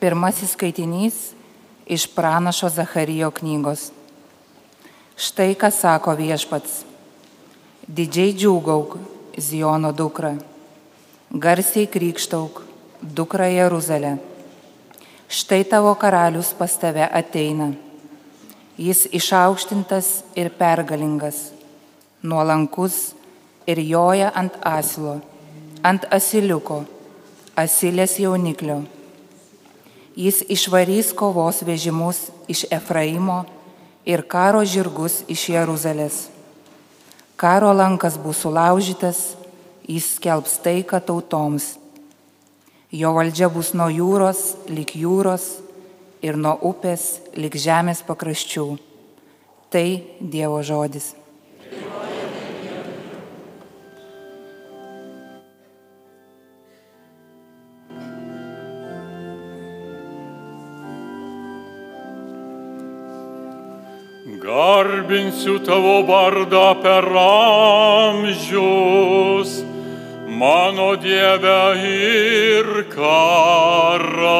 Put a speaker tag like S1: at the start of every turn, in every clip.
S1: Pirmasis skaitinys iš pranašo Zacharijo knygos. Štai ką sako viešpats. Didžiai džiūgauk, Ziono dukra. Garsiai krikštauk, dukra Jeruzalė. Štai tavo karalius pas tave ateina. Jis išaukštintas ir pergalingas, nuolankus ir joja ant asilo, ant asiliuko, asilės jauniklio. Jis išvarys kovos vežimus iš Efraimo ir karo žirgus iš Jeruzalės. Karo lankas bus sulaužytas, jis skelbs taiką tautoms. Jo valdžia bus nuo jūros lik jūros ir nuo upės lik žemės pakraščių. Tai Dievo žodis.
S2: Garbinsiu tavo vardą per amžius, mano Dieve ir karaliau.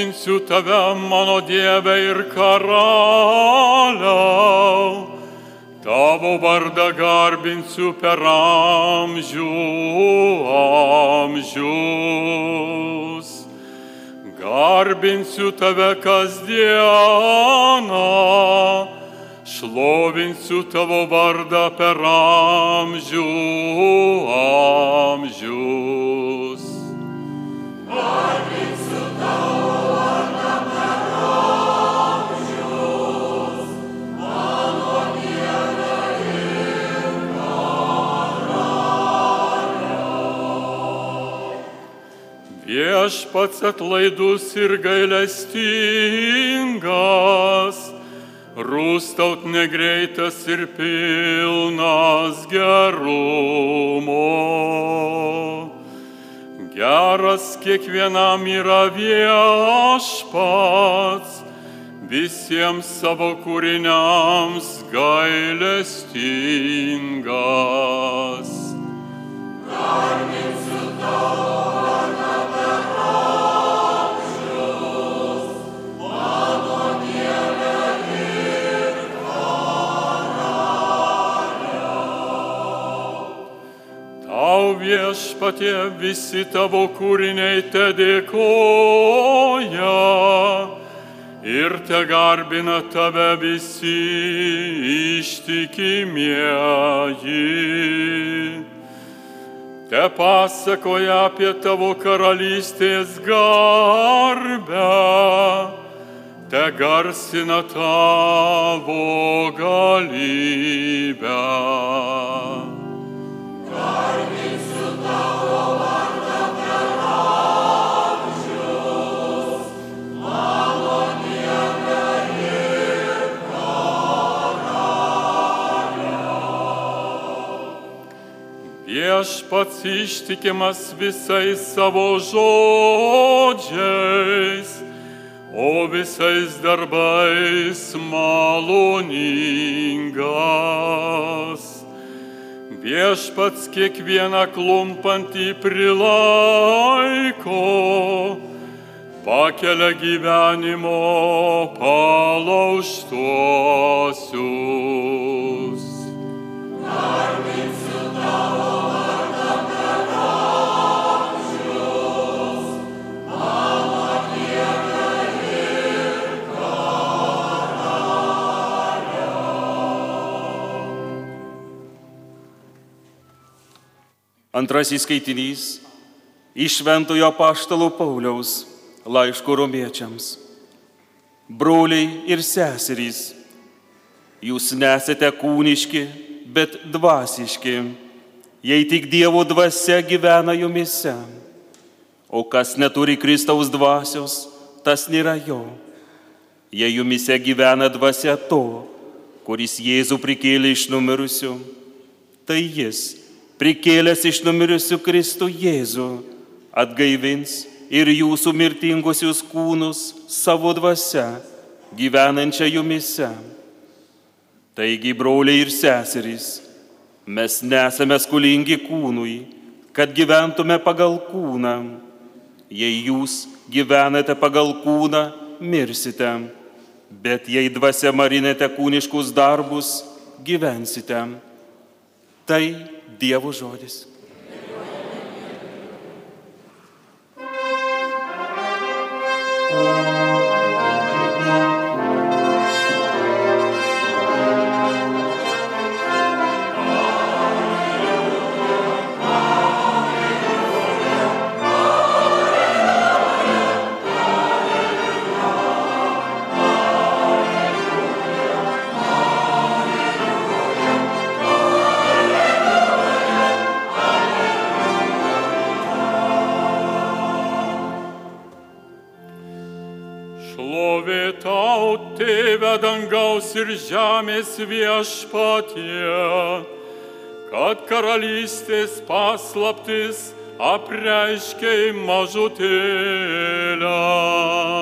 S2: Aukštinsiu tave, mano Dieve ir karaliau. Tavo vardą garbinsiu per amžių amžius. Garbinsiu tave kasdieną, šlovinsiu tavo vardą per amžių amžius. Viešpats atlaidus ir gailestingas, rūstaut negreitas ir pilnas gerumo. Geras kiekvienam yra viešpats, visiems savo kūriniams gailestingas. Viešpatie visi tavo kūriniai te dėkoja ir te garbina tave visi ištikimieji. Te pasakoja apie tavo karalystės garbę, te garsina tavo galybę. Viešpats ištikimas visais savo žodžiais, o visais darbais maloningas. Viešpats kiekvieną klumpantį prilaiko, pakelia gyvenimo palauštuosius.
S3: Antrasis skaitinys iš Šventojo Paštalo Pauliaus laiško romiečiams. Broliai ir seserys, jūs nesate kūniški, bet dvasiški, jei tik Dievo dvasia gyvena jumise. O kas neturi Kristaus dvasios, tas nėra jo. Jei jumise gyvena dvasia to, kuris Jėzų prikėlė iš numirusių, tai jis prikėlęs iš numirusių Kristų Jėzų atgaivins ir jūsų mirtingusius kūnus savo dvasia, gyvenančią jumise. Taigi, broliai ir seserys, mes nesame skolingi kūnui, kad gyventume pagal kūną. Jei jūs gyvenate pagal kūną, mirsite, bet jei dvasia marinate kūniškus darbus, gyvensite. Tai Dievo žodis.
S2: Šlovė tau, tėve dangaus ir žemės viešpatie, kad karalystės paslaptis apreiškiai mažutėliams.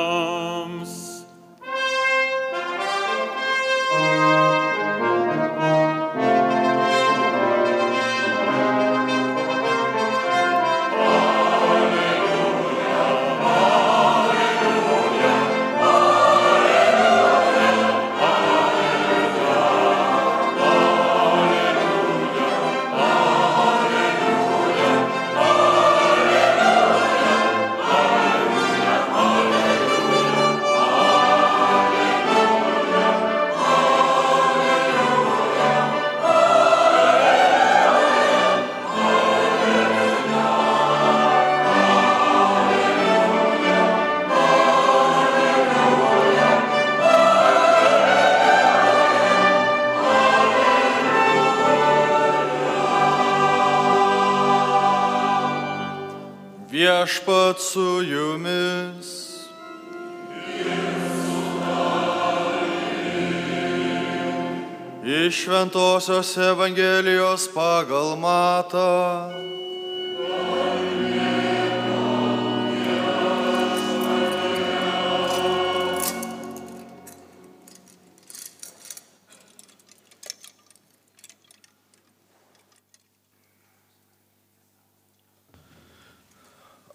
S4: Viešpat su jumis. Iš Šventojios Evangelijos pagal matą.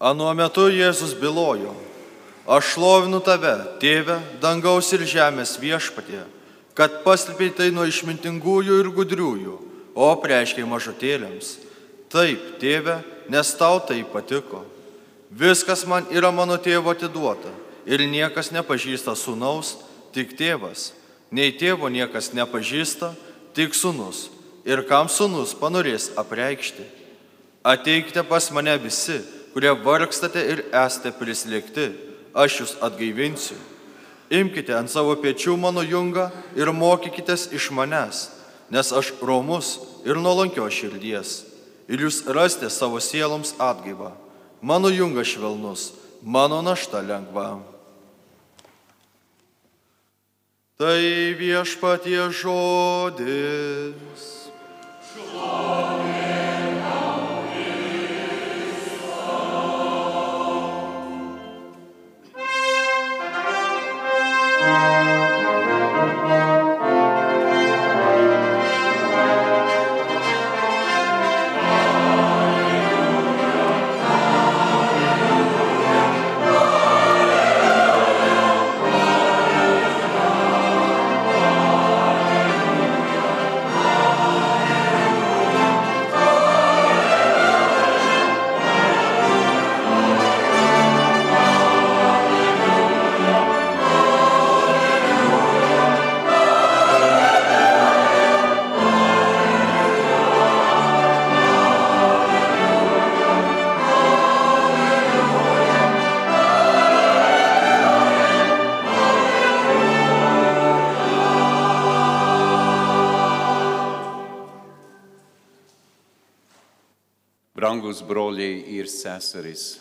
S4: Anuo metu Jėzus bylojo, aš šlovinu tave, tėve, dangaus ir žemės viešpatie, kad paslėpėjai tai nuo išmintingųjų ir gudriųjų, o preiškiai mažutėliams. Taip, tėve, nes tau tai patiko. Viskas man yra mano tėvo atiduota ir niekas nepažįsta sunaus, tik tėvas. Nei tėvo niekas nepažįsta, tik sunus. Ir kam sunus panorės apreikšti. Ateikite pas mane visi, kurie vargstate ir esate prislėgti, aš jūs atgaivinsiu. Imkite ant savo pečių mano jungą ir mokykitės iš manęs, nes aš romus ir nuolankio širdies. Ir jūs rasite savo sieloms atgaivą. Mano jungas švelnus, mano našta lengva. Tai viešpatie žodis.
S5: Brangus broliai ir seserys.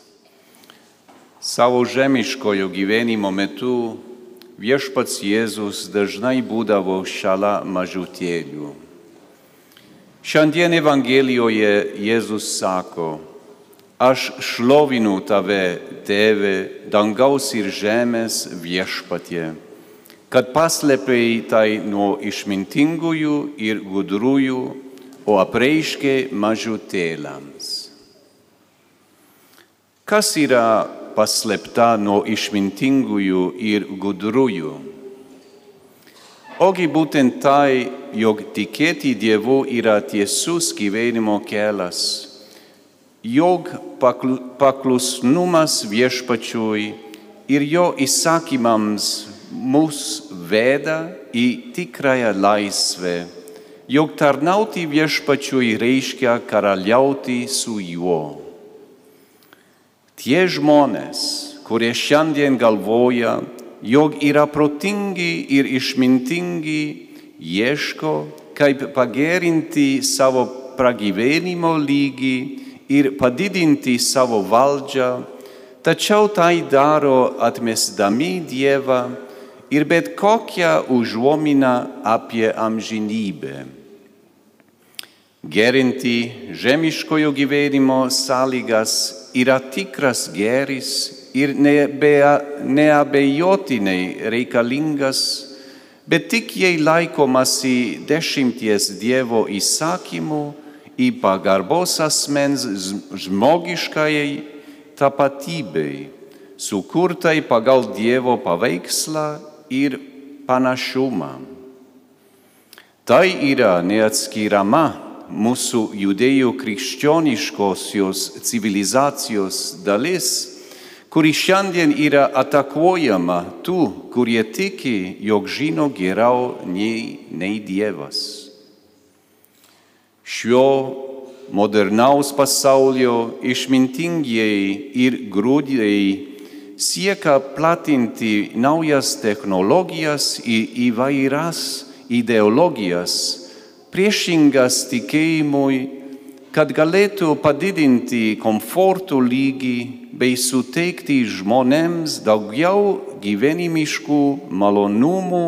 S5: Savo žemiškojo gyvenimo metu viešpats Jėzus dažnai būdavo šalia mažutėlių. Šiandien Evangelijoje Jėzus sako, Aš šlovinu tave, tėve, dangaus ir žemės viešpatie, kad paslėpėjai tai nuo išmintingųjų ir gudrųjų, o apreiškė mažutėlams. Kas yra paslėpta nuo išmintingųjų ir gudrųjų? Ogi būtent tai, jog tikėti Dievu yra tiesus gyvenimo kelias jog paklusnumas viešpačiui ir jo įsakymams mus veda į tikrąją laisvę, jog tarnauti viešpačiui reiškia karaliauti su juo. Tie žmonės, kurie šiandien galvoja, jog yra protingi ir išmintingi, ieško, kaip pagerinti savo pragyvenimo lygį ir padidinti savo valdžią, tačiau tai daro atmesdami Dievą ir bet kokią užuominą apie amžinybę. Gerinti žemiškojo gyvenimo sąlygas yra tikras geris ir neabejotinai reikalingas, bet tik jei laikomasi dešimties Dievo įsakymų, į pagarbos asmens žmogiškajai tapatybei, sukurtai pagal Dievo paveikslą ir panašumą. Tai yra neatskiriama mūsų judėjų krikščioniškosios civilizacijos dalis, kuri šiandien yra atakuojama tų, kurie tiki, jog žino geriau nei, nei Dievas. Šio modernaus pasaulio išmintingieji ir grūdėjai siekia platinti naujas technologijas ir įvairias ideologijas, priešingas tikėjimui, kad galėtų padidinti komforto lygį bei suteikti žmonėms daugiau gyvenimiškų malonumų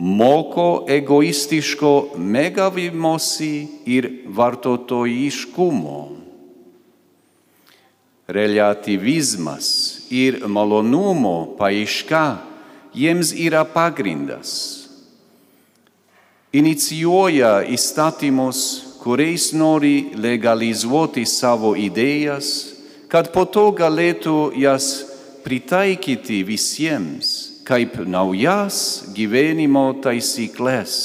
S5: moko egoistiško mėgavimosi ir vartotojiškumo. Relativizmas ir malonumo paieška jiems yra pagrindas. Inicijuoja įstatymus, kuriais nori legalizuoti savo idėjas, kad po to galėtų jas pritaikyti visiems kaip naujas gyvenimo taisyklės.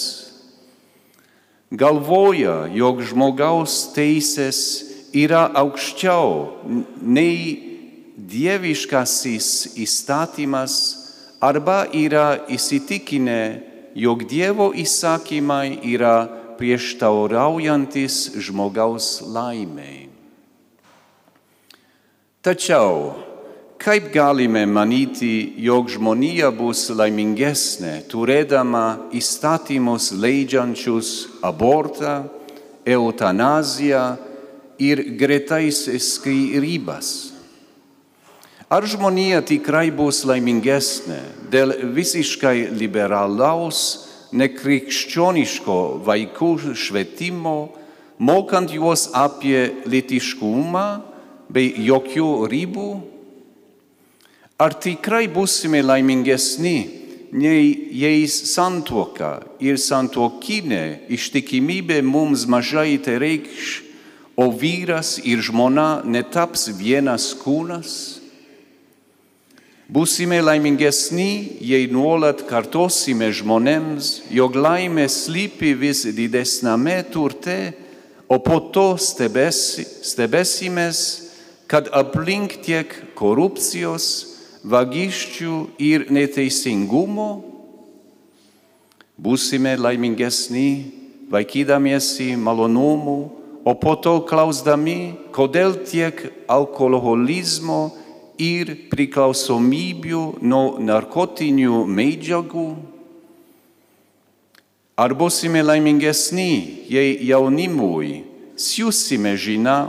S5: Galvoja, jog žmogaus teisės yra aukščiau nei dieviškasis įstatymas arba yra įsitikinę, jog Dievo įsakymai yra prieštauraujantis žmogaus laimei. Tačiau Kaip galime manyti, jog žmonija bus laimingesnė, turėdama įstatymus leidžiančius abortą, eutanaziją ir gretais skyrybas? Ar žmonija tikrai bus laimingesnė dėl visiškai liberalaus, nekrikščioniško vaikų švietimo, mokant juos apie litiškumą bei jokių ribų? Ar tikrai būsime laimingesni, nei jei santuoka ir santuokinė ištikimybė mums mažai te reikš, o vyras ir žmona netaps vienas kūnas? Būsime laimingesni, jei nuolat kartosime žmonėms, jog laimė slypi vis didesname turte, o po to stebesi, stebesimės, kad aplink tiek korupcijos, vagysčių ir neteisingumo, būsime laimingesni, vaikydamiesi malonumų, o po to klausdami, kodėl tiek alkoholizmo ir priklausomybių nuo narkotinių medžiagų. Ar būsime laimingesni, jei jaunimui siūsime žinią,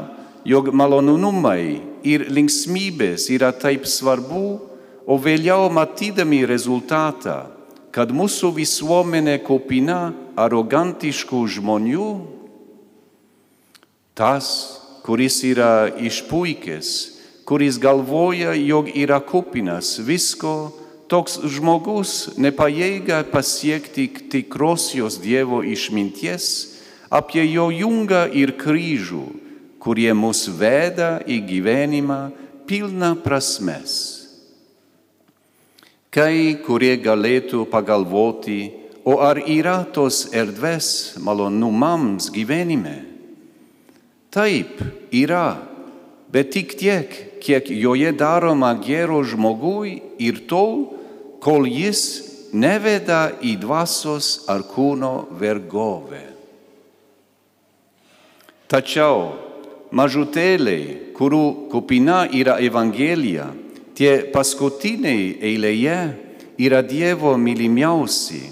S5: jog malonumai ir linksmybės yra taip svarbu, o vėliau matydami rezultatą, kad mūsų visuomenė kopina arogantiškų žmonių, tas, kuris yra išpuikęs, kuris galvoja, jog yra kupinas visko, toks žmogus nepajėga pasiekti tikrosios Dievo išminties apie jo jungą ir kryžių, kurie mus veda į gyvenimą pilną prasmes. Kai kurie galėtų pagalvoti, o ar yra tos erdvės malonumams gyvenime? Taip, yra, bet tik tiek, kiek joje daroma gero žmogui ir tol, kol jis neveda į dvasios ar kūno vergovę. Tačiau mažutėliai, kurių kupina yra Evangelija, tie paskutiniai eilėje yra Dievo mylimiausi.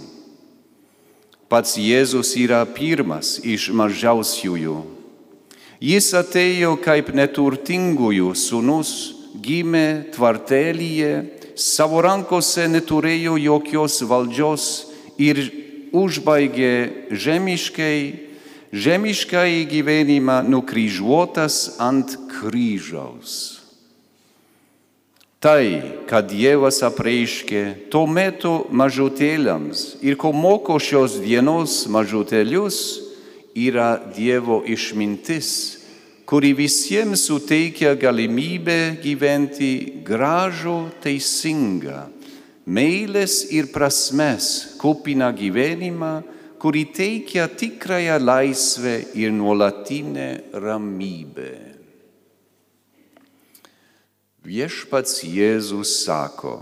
S5: Pats Jėzus yra pirmas iš mažiausiųjų. Jis atėjo kaip neturtingųjų sūnus, gimė tvartelyje, savo rankose neturėjo jokios valdžios ir užbaigė žemiškai žemiškai gyvenimą nukryžiuotas ant kryžiaus. Tai, ką Dievas apreiškė tuo metu mažutėliams ir ko moko šios dienos mažutėlius, yra Dievo išmintis, kuri visiems suteikia galimybę gyventi gražų, teisingą, meilės ir prasmes kupiną gyvenimą, kuri teikia tikrąją laisvę ir nuolatinę ramybę. Viešpats Jėzus sako,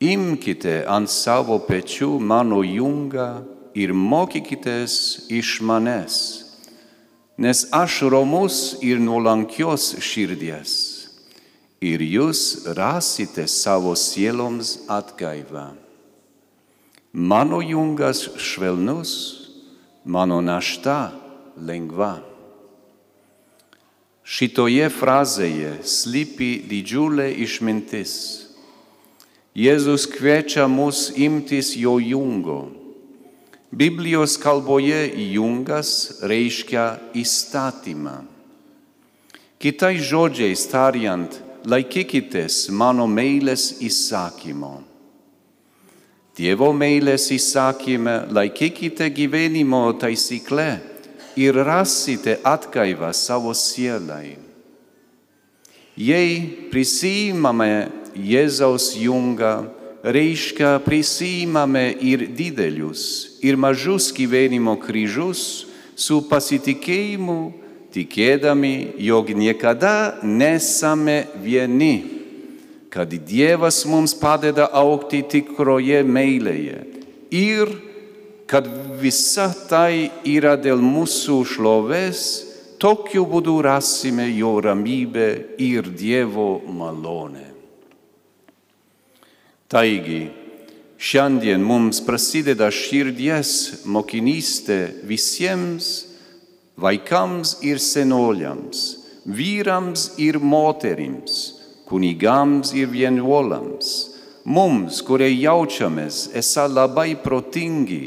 S5: imkite ant savo pečių mano jungą ir mokykitės iš manęs, nes aš romus ir nuolankios širdies, ir jūs rasite savo sieloms atgaivą. Mano jungas švelnus, mano našta lengva. Šitoje frazėje slypi didžiulė išmintis. Jėzus kviečia mus imtis jo jungo. Biblijos kalboje jungas reiškia įstatymą. Kitais žodžiais tariant, laikykitės mano meilės įsakymo. Dievo meilės įsakymę laikykite gyvenimo taisykle ir rasite atgaivą savo sielai. Jei prisimame Jėzaus jungą, reiškia prisimame ir didelius, ir mažus gyvenimo kryžius su pasitikėjimu, tikėdami, jog niekada nesame vieni kad Dievas mums padeda aukti tikroje meilėje ir kad visa tai yra dėl mūsų šlovės, tokiu būdu rasime jo ramybę ir Dievo malonę. Taigi, šiandien mums prasideda širdies mokinystė visiems vaikams ir senoliams, vyrams ir moterims kunigams ir vienuolams, mums, kurie jaučiamės esą labai protingi,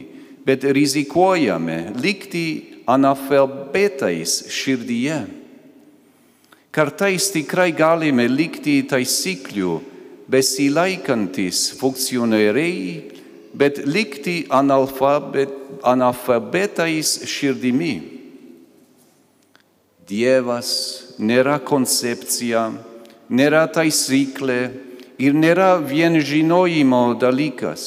S5: bet rizikuojame likti analfabetais širdyje. Kartais tikrai galime likti taisyklių besilaikantis funkcionieriai, bet likti analfabet, analfabetais širdimi. Dievas nėra koncepcija, nėra taisyklė ir nėra vien žinojimo dalykas.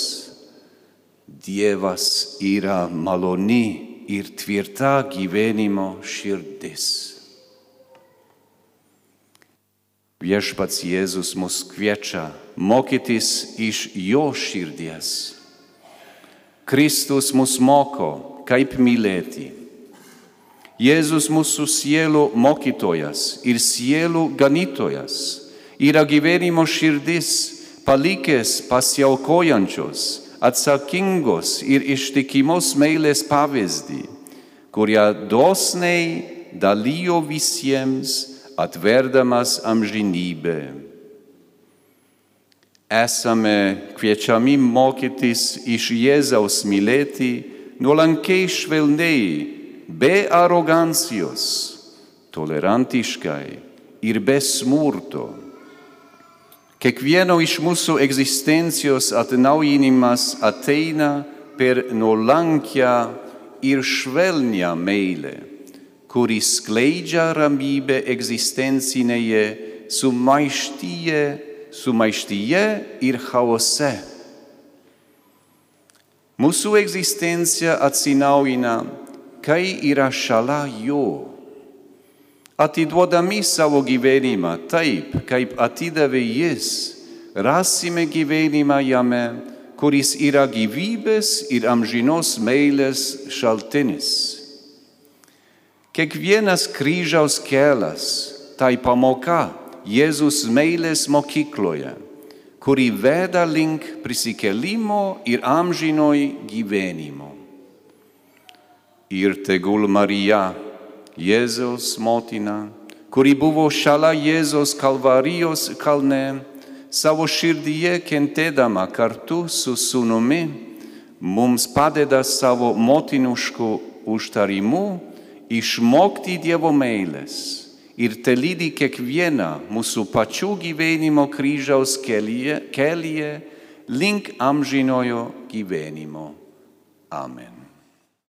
S5: Dievas yra maloni ir tvirta gyvenimo širdis. Viešpats Jėzus mus kviečia mokytis iš jo širdies. Kristus mus moko, kaip mylėti. Jėzus mūsų sielų mokytojas ir sielų ganytojas yra gyvenimo širdis, palikęs pasiaukojančios, atsakingos ir ištikimos meilės pavyzdį, kurią dosniai dalyjo visiems, atverdamas amžinybę. Esame kviečiami mokytis iš Jėzaus mylėti nuolankiai švelniai, be arogancijos, tolerantiškai ir be smurto. Kiekvieno iš mūsų egzistencijos atnaujinimas ateina per nuolankę ir švelnią meilę, kuri skleidžia ramybę egzistencinėje sumaištyje, sumaištyje ir chaose. Mūsų egzistencija atsinaujina, kai yra šalia jo. Atiduodami savo gyvenimą taip, kaip atidavė jis, rasime gyvenimą jame, kuris yra gyvybės ir amžinos meilės šaltinis. Kiekvienas kryžiaus kelias tai pamoka Jėzus meilės mokykloje, kuri veda link prisikelimo ir amžinoj gyvenimo. Ir tegul Marija, Jėzaus motina, kuri buvo šalia Jėzaus kalvarijos kalne, savo širdyje kentėdama kartu su sūnumi, mums padeda savo motinišku užtarimu išmokti Dievo meilės ir te lydi kiekvieną mūsų pačių gyvenimo kryžiaus kelyje, kelyje link amžinojo gyvenimo. Amen.